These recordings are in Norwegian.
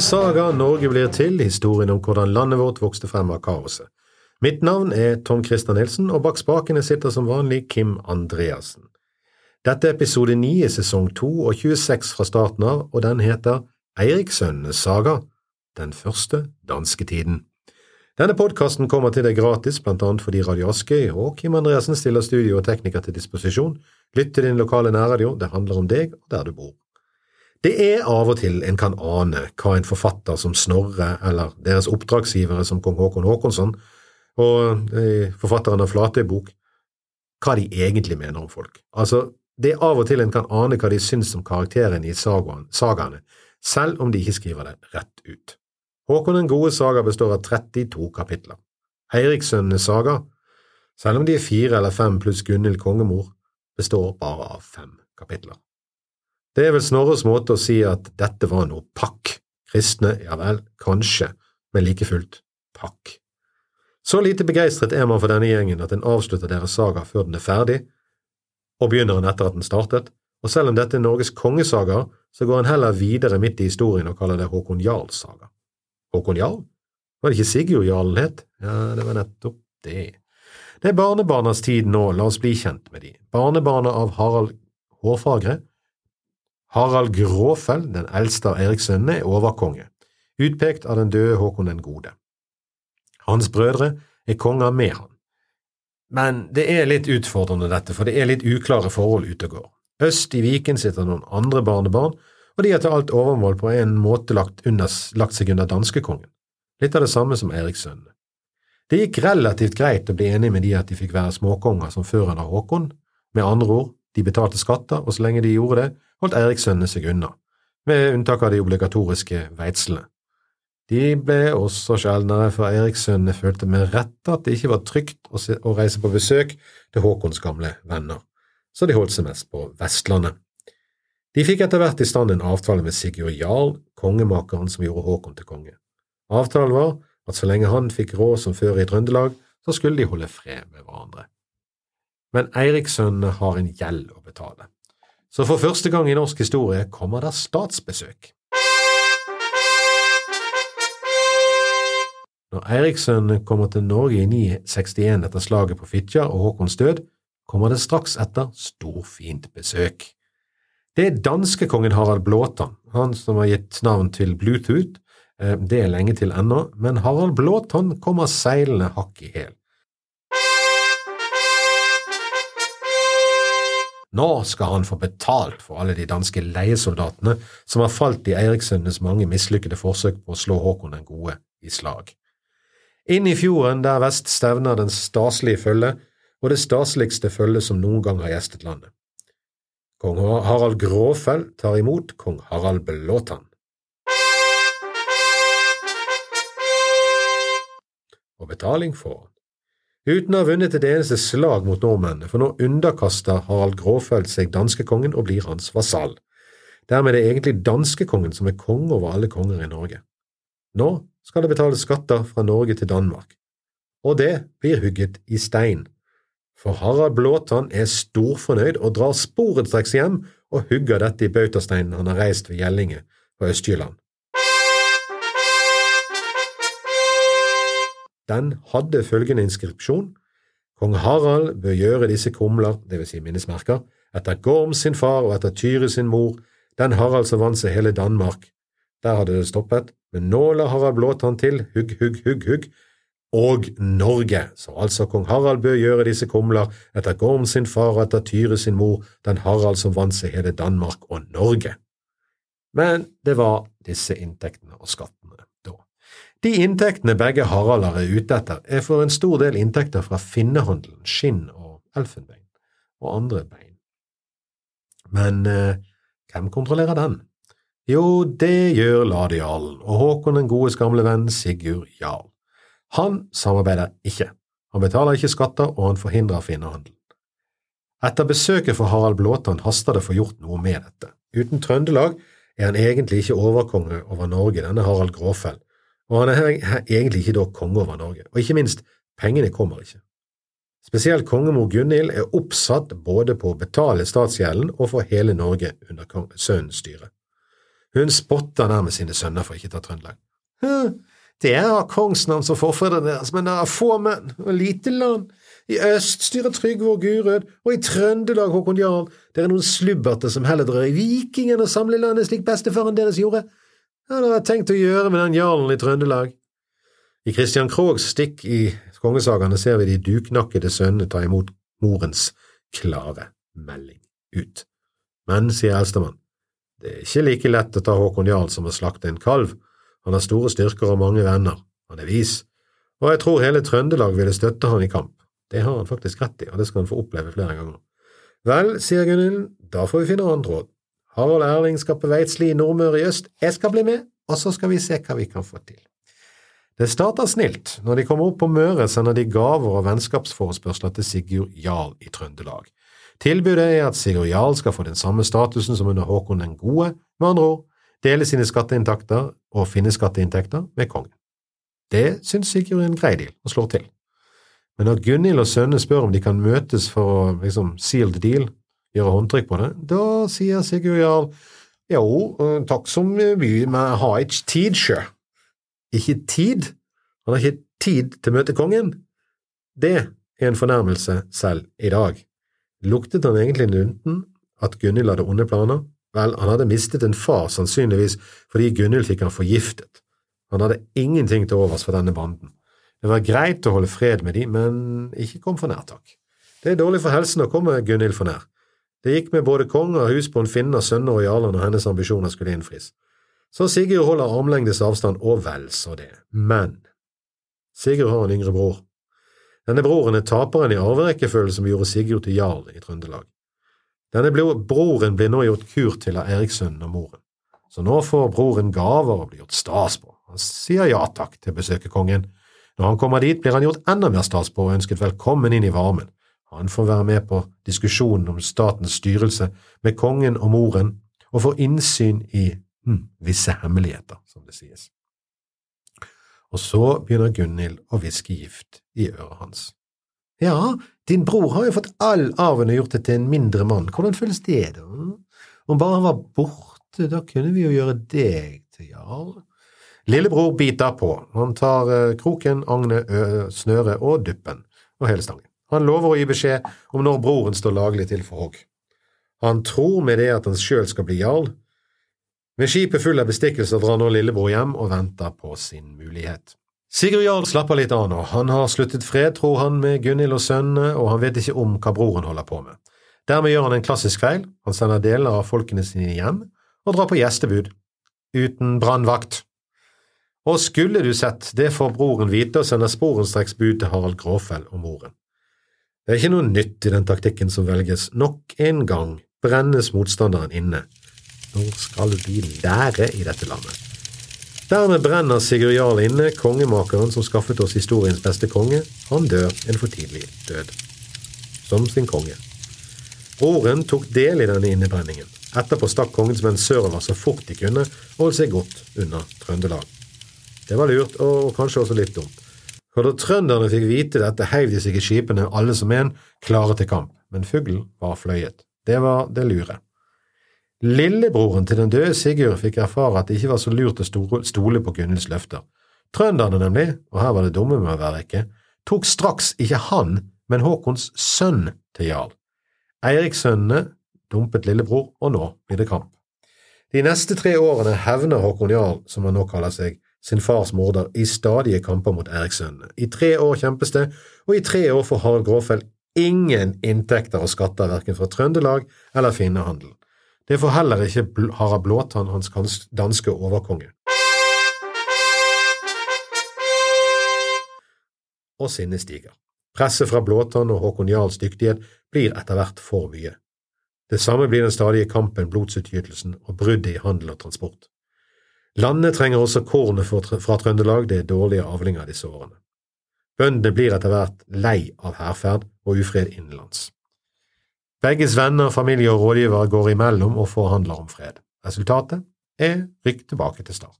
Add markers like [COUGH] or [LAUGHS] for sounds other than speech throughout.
Saga Norge blir til, historien om hvordan landet vårt vokste frem av kaoset. Mitt navn er Tom Christer Nilsen, og bak spakene sitter som vanlig Kim Andreassen. Dette er episode 9 i sesong 2 og 26 fra starten av, og den heter Eirikssønnenes saga, den første dansketiden. Denne podkasten kommer til deg gratis, blant annet fordi Radio Askøy og Kim Andreassen stiller studio og tekniker til disposisjon. Lytt til din lokale nærradio, det handler om deg og der du bor. Det er av og til en kan ane hva en forfatter som Snorre eller deres oppdragsgivere som kong Håkon Håkonsson og eh, forfatteren av Flatøybok, hva de egentlig mener om folk. Altså, det er av og til en kan ane hva de syns om karakterene i sagaene, selv om de ikke skriver det rett ut. Håkon den gode saga består av 32 kapitler. Eirikssønnenes saga, selv om de er fire eller fem pluss Gunhild kongemor, består bare av fem kapitler. Det er vel Snorres måte å si at dette var noe pakk. Kristne, ja vel, kanskje, men like fullt pakk. Så lite begeistret er man for denne gjengen at en avslutter deres saga før den er ferdig, og begynner den etter at den startet, og selv om dette er Norges kongesaga, så går en heller videre midt i historien og kaller det Håkon Jarls saga. Håkon Jarl? Var det ikke Sigurd Jarlen het? Ja, det var nettopp det. Det er barnebarnas tid nå, la oss bli kjent med de. Barnebarna av Harald Hårfagre. Harald Gråfell, den eldste av Erikssønnene, er overkonge, utpekt av den døde Håkon den gode. Hans brødre er konger med han. Men det er litt utfordrende dette, for det er litt uklare forhold ute og går. Øst i Viken sitter noen andre barnebarn og de har til alt overmål på en måte lagt, under, lagt seg under danskekongen, litt av det samme som Erikssønnene. Det gikk relativt greit å bli enig med de at de fikk være småkonger som før under Håkon, med andre ord, de betalte skatter, og så lenge de gjorde det, holdt Erikssønnene seg unna, med unntak av de obligatoriske veitslene. De ble også sjeldnere, for Erikssønnene følte med rette at det ikke var trygt å reise på besøk til Håkons gamle venner, så de holdt seg mest på Vestlandet. De fikk etter hvert i stand en avtale med Sigurd Jarl, kongemakeren som gjorde Håkon til konge. Avtalen var at så lenge han fikk råd som før i Trøndelag, så skulle de holde fred med hverandre. Men Eirikssønnene har en gjeld å betale, så for første gang i norsk historie kommer det statsbesøk. Når Eirikssønnene kommer til Norge i 961 etter slaget på Fitjar og Håkons død, kommer det straks etter storfint besøk. Det er danskekongen Harald Blåtann, han som har gitt navn til Bluetooth. Eh, det er lenge til ennå, men Harald Blåtann kommer seilende hakk i hæl. Nå skal han få betalt for alle de danske leiesoldatene som har falt i Eirikssønnenes mange mislykkede forsøk på å slå Håkon den gode i slag. Inn i fjorden der vest stevner den staselige følge, og det staseligste følge som noen gang har gjestet landet. Kong Harald Gråfell tar imot kong Harald Blåtann. Og betaling han. Uten å ha vunnet et eneste slag mot nordmennene, for nå underkaster Harald Gråfølt seg danskekongen og blir hans vasall. Dermed er det egentlig danskekongen som er konge over alle konger i Norge. Nå skal det betales skatter fra Norge til Danmark, og det blir hugget i stein for Harald Blåtann er storfornøyd og drar sporenstreks hjem og hugger dette i bautasteinen han har reist ved Gjellinge på Østjylland. Den hadde følgende inskripsjon Kong Harald bør gjøre disse kumler, vil si minnesmerker, etter Gorm sin far og etter Tyre sin mor, den Harald som vant seg hele Danmark. Der hadde det stoppet, men nå la Harald Blåtann til, hugg, hugg, hugg, hugg, og Norge, så altså kong Harald bør gjøre disse kumler etter Gorm sin far og etter Tyre sin mor, den Harald som vant seg hele Danmark og Norge. Men det var disse inntektene og skattene. De inntektene begge Haralder er ute etter, er for en stor del inntekter fra finnehandelen, skinn og elfenbein, og andre bein. Men eh, hvem kontrollerer den? Jo, det gjør Ladialen og Håkon den godes gamle venn Sigurd Jarl. Han samarbeider ikke. Han betaler ikke skatter, og han forhindrer finnehandelen. Etter besøket for Harald Blåtann haster det å få gjort noe med dette. Uten Trøndelag er han egentlig ikke overkonge over Norge, denne Harald Gråfell, og han er egentlig ikke da konge over Norge, og ikke minst, pengene kommer ikke. Spesielt kongemor Gunhild er oppsatt både på å betale statsgjelden og få hele Norge under sønnens styre. Hun spotter nærmest sine sønner for ikke å ta Trøndelag. Det er kongsnavn som forfedrene deres, men det er få menn og lite land. I øst styrer Trygve og Gurød, og i Trøndelag Håkon Jarl. Det er noen slubberte som heller drar i vikingen og samler landet slik bestefaren deres gjorde. Hva har jeg tenkt å gjøre med den jarlen i Trøndelag? I Christian Krogs stikk i kongesagaene ser vi de duknakkede sønnene ta imot morens klare melding ut. Men, sier eldstemann, det er ikke like lett å ta Håkon Jarl som å slakte en kalv. Han har store styrker og mange venner. Han er vis, og jeg tror hele Trøndelag ville støtte han i kamp. Det har han faktisk rett i, og det skal han få oppleve flere ganger. Vel, sier Gunhild, da får vi finne andre råd. Harald Erling skal på Veitsli i Nordmøre i øst, jeg skal bli med, og så skal vi se hva vi kan få til. Det starter snilt. Når de kommer opp på Møre, sender de gaver og vennskapsforespørsler til Sigurd Jarl i Trøndelag. Tilbudet er at Sigurd Jarl skal få den samme statusen som under Håkon den gode, med andre ord dele sine skatteinntekter og finne skatteinntekter med kongen. Det syns Sigurd er en grei deal, og slår til. Men når Gunhild og sønnene spør om de kan møtes for å liksom seal the deal, gjøre håndtrykk på det, da sier Sigurd Jarl jo, takk som mye, men jeg har ikke tid, sjø. Ikke tid? Han har ikke tid til å møte kongen? Det er en fornærmelse selv i dag. Luktet han egentlig lunten at Gunhild hadde onde planer? Vel, han hadde mistet en far, sannsynligvis fordi Gunhild fikk han forgiftet. Han hadde ingenting til overs for denne banden. Det var greit å holde fred med de, men ikke kom for nær, takk. Det er dårlig for helsen å komme Gunhild for nær. Det gikk med både konger, husbond, finner, sønner og jarler når hennes ambisjoner skulle innfris. Så Sigurd holder armlengdes avstand, og vel så det. Men Sigurd har en yngre bror. Denne broren er taperen i arverekkefølge som gjorde Sigurd til jarl i Trøndelag. Denne broren blir nå gjort kur til av Erikssønnen og moren, så nå får broren gaver og blir gjort stas på. Han sier ja takk til å besøke kongen, når han kommer dit, blir han gjort enda mer stas på og ønsket velkommen inn i varmen. Han får være med på diskusjonen om statens styrelse med kongen og moren, og får innsyn i hm, visse hemmeligheter, som det sies. Og så begynner Gunhild å hviske gift i øret hans. Ja, din bror har jo fått all arven og gjort det til en mindre mann, hvordan føles det, da? Om bare han var borte, da kunne vi jo gjøre deg til jarl. Lillebror biter på. Han tar eh, kroken, agnet, snøret og duppen og hele stangen. Han lover å gi beskjed om når broren står laglig til for hogg. Han tror med det at han sjøl skal bli jarl. Med skipet full av bestikkelser drar nå lillebror hjem og venter på sin mulighet. Sigurd Jarl slapper litt av nå. Han har sluttet fred, tror han, med Gunhild og sønnene, og han vet ikke om hva broren holder på med. Dermed gjør han en klassisk feil. Han sender deler av folkene sine hjem og drar på gjestebud. Uten brannvakt. Og skulle du sett, det får broren vite og sender sporenstreks bud til Harald Gråfell og moren. Det er ikke noe nytt i den taktikken som velges. Nok en gang brennes motstanderen inne. Når skal vi lære i dette landet? Dermed brenner Sigurd Jarl inne, kongemakeren som skaffet oss historiens beste konge. Han dør en for tidlig død. Som sin konge. Broren tok del i denne innebrenningen. Etterpå stakk kongens menn sørover så fort de kunne, og holdt seg godt unna Trøndelag. Det var lurt, og kanskje også litt dumt. For da trønderne fikk vite dette, heiv de seg i skipene, alle som en, klare til kamp, men fuglen var fløyet. Det var det lure. Lillebroren til den døde Sigurd fikk erfare at det ikke var så lurt å stole på Gunhilds løfter. Trønderne, nemlig, og her var det dumme med å være ikke, tok straks ikke han, men Håkons sønn til jarl. Eirikssønnene dumpet lillebror, og nå blir det kamp. De neste tre årene hevner Håkon jarl, som han nå kaller seg, sin fars morder i stadige kamper mot Erikssønnene. I tre år kjempes det, og i tre år får Harald Gråfell ingen inntekter og skatter verken fra Trøndelag eller Finnehandel. Det får heller ikke Harald Blåtann, hans danske overkonge. Og sinnet stiger. Presset fra Blåtann og Håkon Jarls dyktighet blir etter hvert for mye. Det samme blir den stadige kampen, blodsutgytelsen og bruddet i handel og transport. Landet trenger også kornet fra Trøndelag, det er dårlige avlinger disse årene. Bøndene blir etter hvert lei av hærferd og ufred innenlands. Begges venner, familie og rådgivere går imellom og forhandler om fred. Resultatet er rykk tilbake til start.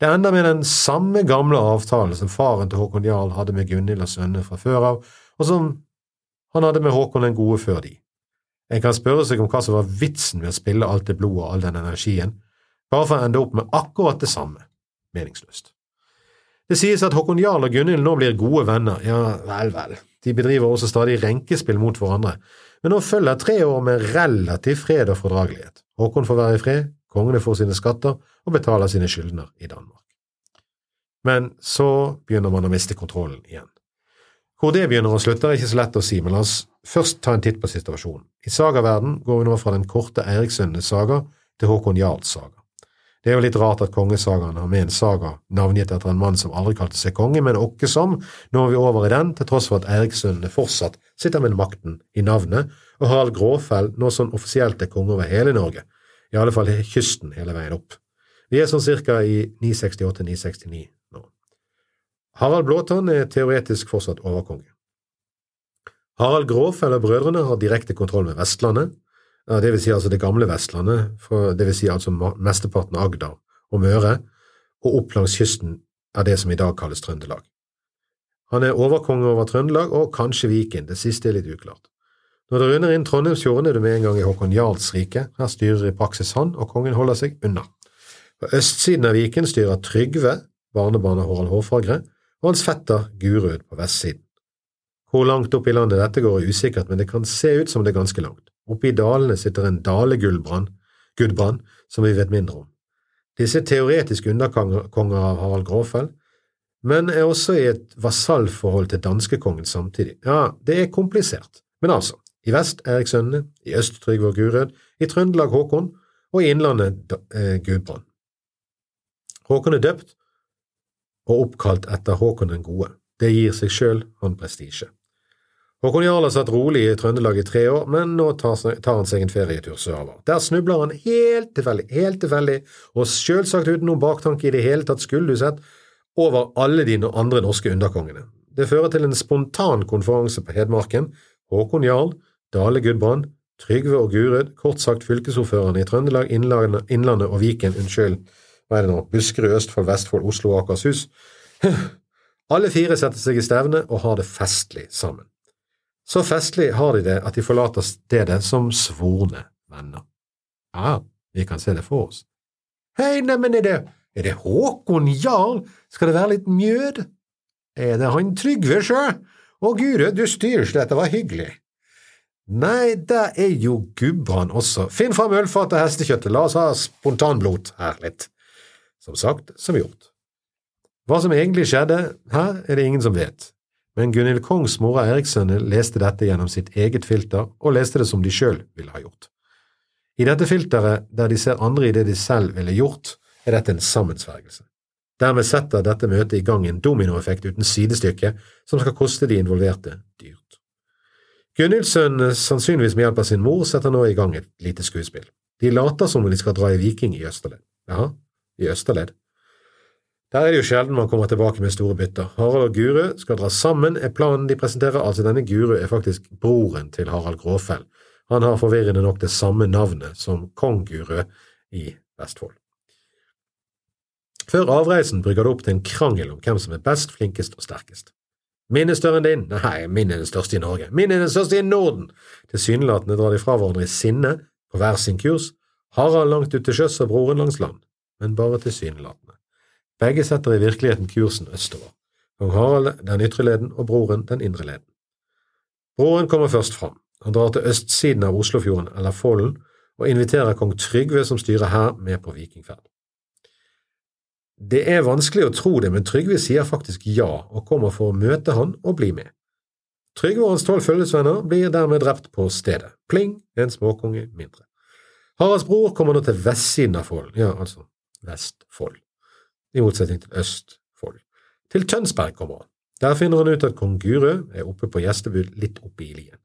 Det ender med den samme gamle avtalen som faren til Håkon Jarl hadde med Gunhild og sønnene fra før av, og som han hadde med Håkon den gode før de. En kan spørre seg om hva som var vitsen med å spille alt det blodet og all den energien, bare for å ende opp med akkurat det samme, meningsløst. Det sies at Håkon Jarl og Gunhild nå blir gode venner, ja vel, vel, de bedriver også stadig renkespill mot hverandre, men nå følger tre år med relativ fred og fordragelighet. Håkon får være i fred, kongene får sine skatter og betaler sine skyldner i Danmark. Men så begynner man å miste kontrollen igjen. Hvor det begynner å slutte, er ikke så lett å si, men la oss først ta en titt på situasjonen. I sagaverden går vi nå fra den korte Eirikssønnenes saga til Håkon Jarls saga. Det er jo litt rart at kongesagaen har med en saga navngitt etter en mann som aldri kalte seg konge, men åkke som, nå er vi over i den, til tross for at Eirikssønnene fortsatt sitter med makten i navnet, og Harald Gråfell nå sånn offisielt er konge over hele Norge, i alle fall kysten hele veien opp. Vi er sånn cirka i 968–969 nå. Harald Blåtann er teoretisk fortsatt overkonge. Harald Gråfell og brødrene har direkte kontroll med Vestlandet, det vil si altså det gamle Vestlandet, det vil si altså mesteparten av Agder og Møre, og opp langs kysten er det som i dag kalles Trøndelag. Han er overkonge over Trøndelag og kanskje Viken, det siste er litt uklart. Når du runder inn Trondheimsfjorden, er du med en gang i Håkon Jarls rike, her styrer i praksis han, og kongen holder seg unna. På østsiden av Viken styrer Trygve, barnebarn av Harald Hårfagre, og hans fetter Gurud på vestsiden. Hvor langt opp i landet dette går er usikkert, men det kan se ut som det er ganske langt. Oppe i dalene sitter en dalegullbrann, Gudbrand, som vi vet mindre om. Disse teoretiske underkonger av Harald Gråfell, men er også i et vasallforhold til danskekongen samtidig. Ja, det er komplisert, men altså, i vest Erikssønnene, i øst Trygve og Gurød, i Trøndelag Håkon og i Innlandet eh, Gudbrand. Håkon er døpt og oppkalt etter Håkon den gode. Det gir seg sjøl han prestisje. Håkon Jarl har satt rolig i Trøndelag i tre år, men nå tar, han seg en ferietur sørover. Der snubler han helt tilfeldig, helt tilfeldig, og selvsagt uten noen baktanke i det hele tatt, skulle du sett, over alle de andre norske underkongene. Det fører til en spontan konferanse på Hedmarken. Håkon Jarl, Dale Gudbrand, Trygve og Gurud, kort sagt fylkesordførerne i Trøndelag, Innlandet, og Viken, unnskyld, hva er det nå, Buskerud, Østfold, Vestfold, Oslo og Akershus. [LAUGHS] Alle fire setter seg i stevne og har det festlig sammen. Så festlig har de det at de forlater stedet som svorne venner. Ja, vi kan se det for oss. Hei, neimen, er det, er det Håkon Jarl? Skal det være litt mjød? Er det han Trygve, sjø? Å, gure, du styrs, dette var hyggelig. Nei, der er jo gubban også. Finn fram ølfatet og hestekjøttet, la oss ha spontanblot her litt. Som sagt, som gjort. Hva som egentlig skjedde her, er det ingen som vet men Gunhild Kongs mora Erikssønne leste dette gjennom sitt eget filter, og leste det som de sjøl ville ha gjort. I dette filteret, der de ser andre i det de selv ville gjort, er dette en sammensvergelse. Dermed setter dette møtet i gang en dominoeffekt uten sidestykke som skal koste de involverte dyrt. Gunhildsønnen, sannsynligvis med hjelp av sin mor, setter nå i gang et lite skuespill. De later som om de skal dra i Viking i Østerled. Jaha, i Østerled? Der er det jo sjelden man kommer tilbake med store bytter. Harald og Guru skal dra sammen, er planen de presenterer. Altså, denne Guru er faktisk broren til Harald Gråfell. Han har forvirrende nok det samme navnet som kong Guru i Vestfold. Før avreisen brygger det opp til en krangel om hvem som er best, flinkest og sterkest. Min er større enn din? Nei, min er den største i Norge. Min er den største i Norden! Tilsynelatende drar de fra hverandre i sinne, på hver sin kurs, Harald langt ut til sjøs og broren langs land, men bare tilsynelatende. Begge setter i virkeligheten kursen østover, kong Harald den ytre leden og broren den indre leden. Broren kommer først fram. Han drar til østsiden av Oslofjorden eller Follen og inviterer kong Trygve som styrer her, med på vikingferd. Det er vanskelig å tro det, men Trygve sier faktisk ja og kommer for å møte han og bli med. Trygve og hans tolv følgesvenner blir dermed drept på stedet. Pling, en småkonge mindre. Haralds bror kommer nå til vestsiden av Follen, ja, altså Vestfold i motsetning til Østfold. Til Tønsberg kommer han. Der finner han ut at kong Gure er oppe på gjestebud litt oppe i lien.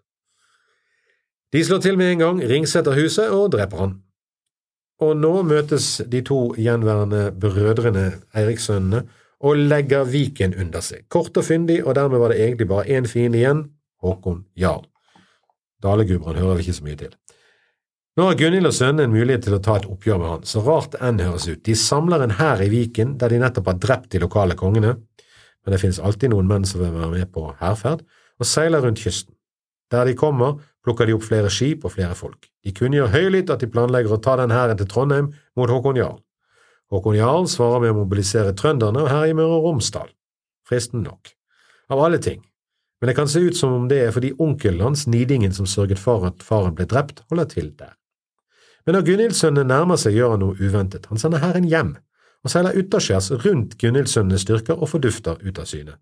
De slår til med en gang, ringsetter huset og dreper han. Og nå møtes de to gjenværende brødrene, Eirikssønnene, og legger Viken under seg. Kort og fyndig, og dermed var det egentlig bare én fiende igjen, Håkon Jarl. Dalegubren hører vi ikke så mye til. Nå har Gunhild og sønnene en mulighet til å ta et oppgjør med han, så rart enn høres ut. De samler en hær i Viken der de nettopp har drept de lokale kongene, men det finnes alltid noen menn som vil være med på hærferd, og seiler rundt kysten. Der de kommer, plukker de opp flere skip og flere folk. De kunngjør høylytt at de planlegger å ta den hæren til Trondheim mot Håkon Jarl. Håkon Jarl svarer med å mobilisere trønderne og herje Møre og Romsdal. Fristende nok. Av alle ting. Men det kan se ut som om det er fordi onkelen hans, Nidingen, som sørget for at faren ble drept, holder til der. Men når Gunhildsønnene nærmer seg, gjør han noe uventet. Han sender hæren hjem, og seiler utaskjærs rundt Gunhildsønnenes styrker og fordufter ut av syne.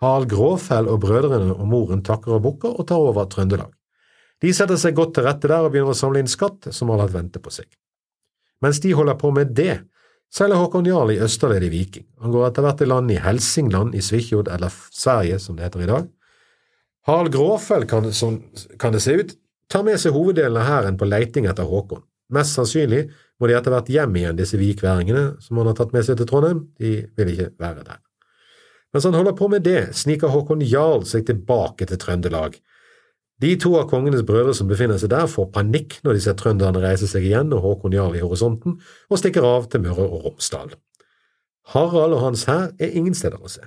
Harald Gråfell og brødrene og moren takker og bukker og tar over Trøndelag. De setter seg godt til rette der og begynner å samle inn skatt som har latt vente på seg. Mens de holder på med det, seiler Håkon Jarl i østerledig viking. Han går etter hvert i land i Helsingland i Svikjod, eller Sverige som det heter i dag. Harald Gråfell, kan, kan det se ut, tar med seg hoveddelen av hæren på leiting etter Håkon. Mest sannsynlig må de etter hvert hjem igjen, disse vikværingene som han har tatt med seg til Trondheim, de vil ikke være der. Mens han holder på med det, sniker Håkon Jarl seg tilbake til Trøndelag, de to av kongenes brødre som befinner seg der, får panikk når de ser trønderne reise seg igjen og Håkon Jarl i horisonten, og stikker av til Møre og Romsdal. Harald og hans hær er ingen steder å se.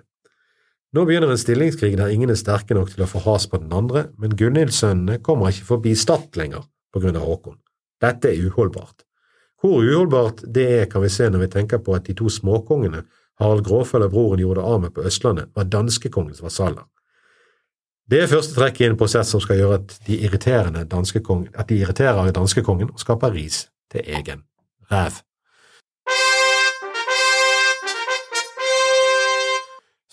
Nå begynner en stillingskrig der ingen er sterke nok til å få has på den andre, men Gunhild-sønnene kommer ikke forbi Stad lenger på grunn av Håkon. Dette er uholdbart. Hvor uholdbart det er, kan vi se når vi tenker på at de to småkongene Harald Gråfell og broren gjorde av med på Østlandet, var danskekongens vasaller. Det er første trekk i en prosess som skal gjøre at de, at de irriterer danskekongen og skaper ris til egen ræv.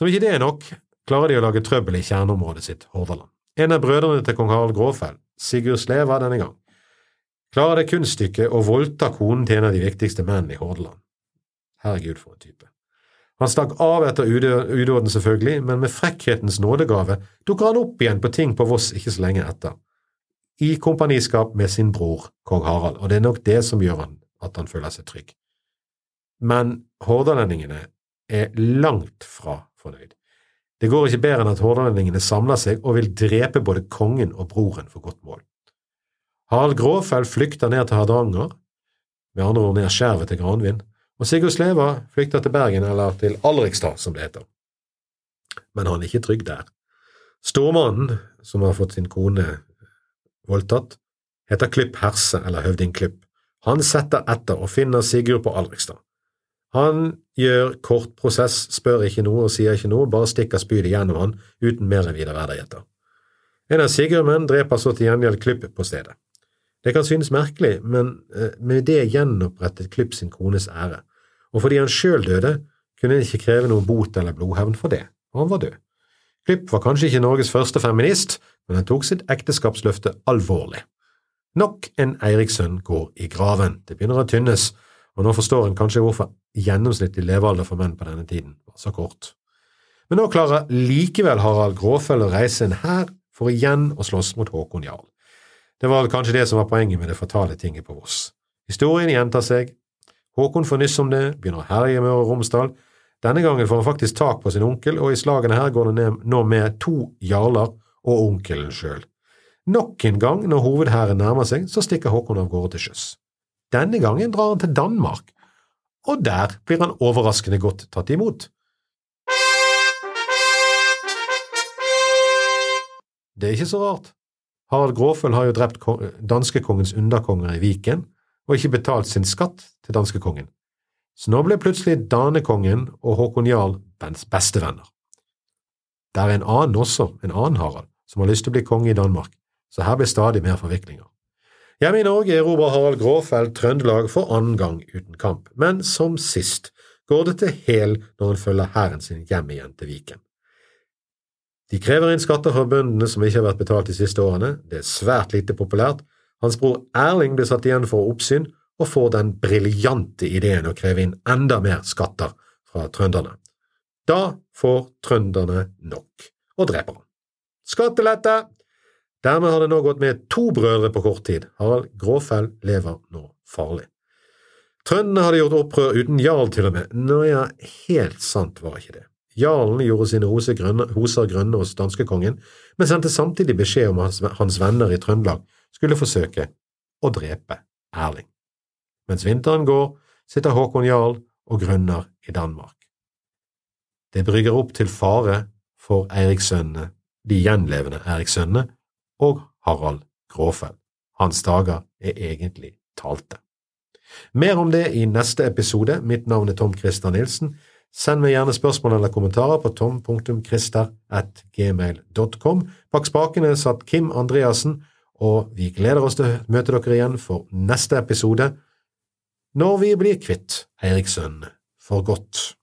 Som ikke det er nok, klarer de å lage trøbbel i kjerneområdet sitt, Hordaland. En av brødrene til kong Harald Gråfell, Sigurd Sleva denne gang, klarer det kunststykket å voldta konen til en av de viktigste mennene i Hordaland. Herregud, for en type. Han stakk av etter udåden, selvfølgelig, men med frekkhetens nådegave dukker han opp igjen på ting på Voss ikke så lenge etter, i kompaniskap med sin bror, kong Harald, og det er nok det som gjør han at han føler seg trygg. Men hordalendingene er langt fra fornøyd. Det går ikke bedre enn at hordalendingene samler seg og vil drepe både kongen og broren for godt mål. Harald Gråfell flykter ned til Hardanger, med andre ord ned skjervet til Granvin, og Sigurd Sleva flykter til Bergen, eller til Alrikstad, som det heter. Men han er ikke trygg der. Stormannen, som har fått sin kone voldtatt, heter Klypp Herse, eller Høvding Klypp. Han setter etter og finner Sigurd på Alrikstad. Han gjør kort prosess, spør ikke noe og sier ikke noe, bare stikker spydet gjennom han uten mer enn videre verdigheter. En av Sigurd menn dreper så til gjengjeld Klipp på stedet. Det kan synes merkelig, men eh, med det gjenopprettet Klipp sin kones ære og fordi han sjøl døde, kunne han ikke kreve noen bot eller blodhevn for det, og han var død. Klipp var kanskje ikke Norges første feminist, men han tok sitt ekteskapsløfte alvorlig. Nok en Eiriksson går i graven, det begynner å tynnes, og nå forstår en kanskje hvorfor gjennomsnittlig levealder for menn på denne tiden var så kort. Men nå klarer likevel Harald Gråfell å reise en hær for igjen å slåss mot Håkon Jarl. Det var kanskje det som var poenget med det fatale tinget på Voss. Historien gjentar seg, Håkon får nyss om det, begynner å herje med Romsdal. Denne gangen får han faktisk tak på sin onkel, og i slagene her går det nå med to jarler og onkelen sjøl. Nok en gang når hovedhæren nærmer seg, så stikker Håkon av gårde til sjøs. Denne gangen drar han til Danmark, og der blir han overraskende godt tatt imot. Det er ikke så rart. Harald Gråføl har jo drept danskekongens underkonger i Viken, og ikke betalt sin skatt til danskekongen. Så nå ble plutselig danekongen og Håkon Jarl bestevenner. Det er en annen også, en annen Harald, som har lyst til å bli konge i Danmark, så her blir stadig mer forviklinger. Hjemme i Norge erobrer Harald Gråfeld Trøndelag for annen gang uten kamp, men som sist går det til hel når han følger hæren sin hjem igjen til Viken. De krever inn skatter fra bøndene som ikke har vært betalt de siste årene, det er svært lite populært, hans bror Erling blir satt igjen for oppsyn og får den briljante ideen å kreve inn enda mer skatter fra trønderne. Da får trønderne nok, og dreper han. Skattelette! Dermed har det nå gått med to brødre på kort tid. Harald Gråfell lever nå farlig. Trøndene hadde gjort opprør uten jarl, til og med. Nå ja, helt sant var ikke det. Jarlen gjorde sine hoser grønne, hoser grønne hos danskekongen, men sendte samtidig beskjed om at hans venner i Trøndelag skulle forsøke å drepe Erling. Mens vinteren går, sitter Håkon Jarl og grønner i Danmark. Det brygger opp til fare for Eirikssønnene, de gjenlevende Eirikssønnene, og Harald Gråfell. Hans dager er egentlig talte. Mer om det i neste episode. Mitt navn er Tom Christer Nilsen. Send meg gjerne spørsmål eller kommentarer på tom.christer.gmail.com. Bak spakene satt Kim Andreassen, og vi gleder oss til å møte dere igjen for neste episode, når vi blir kvitt Eiriksønnen for godt.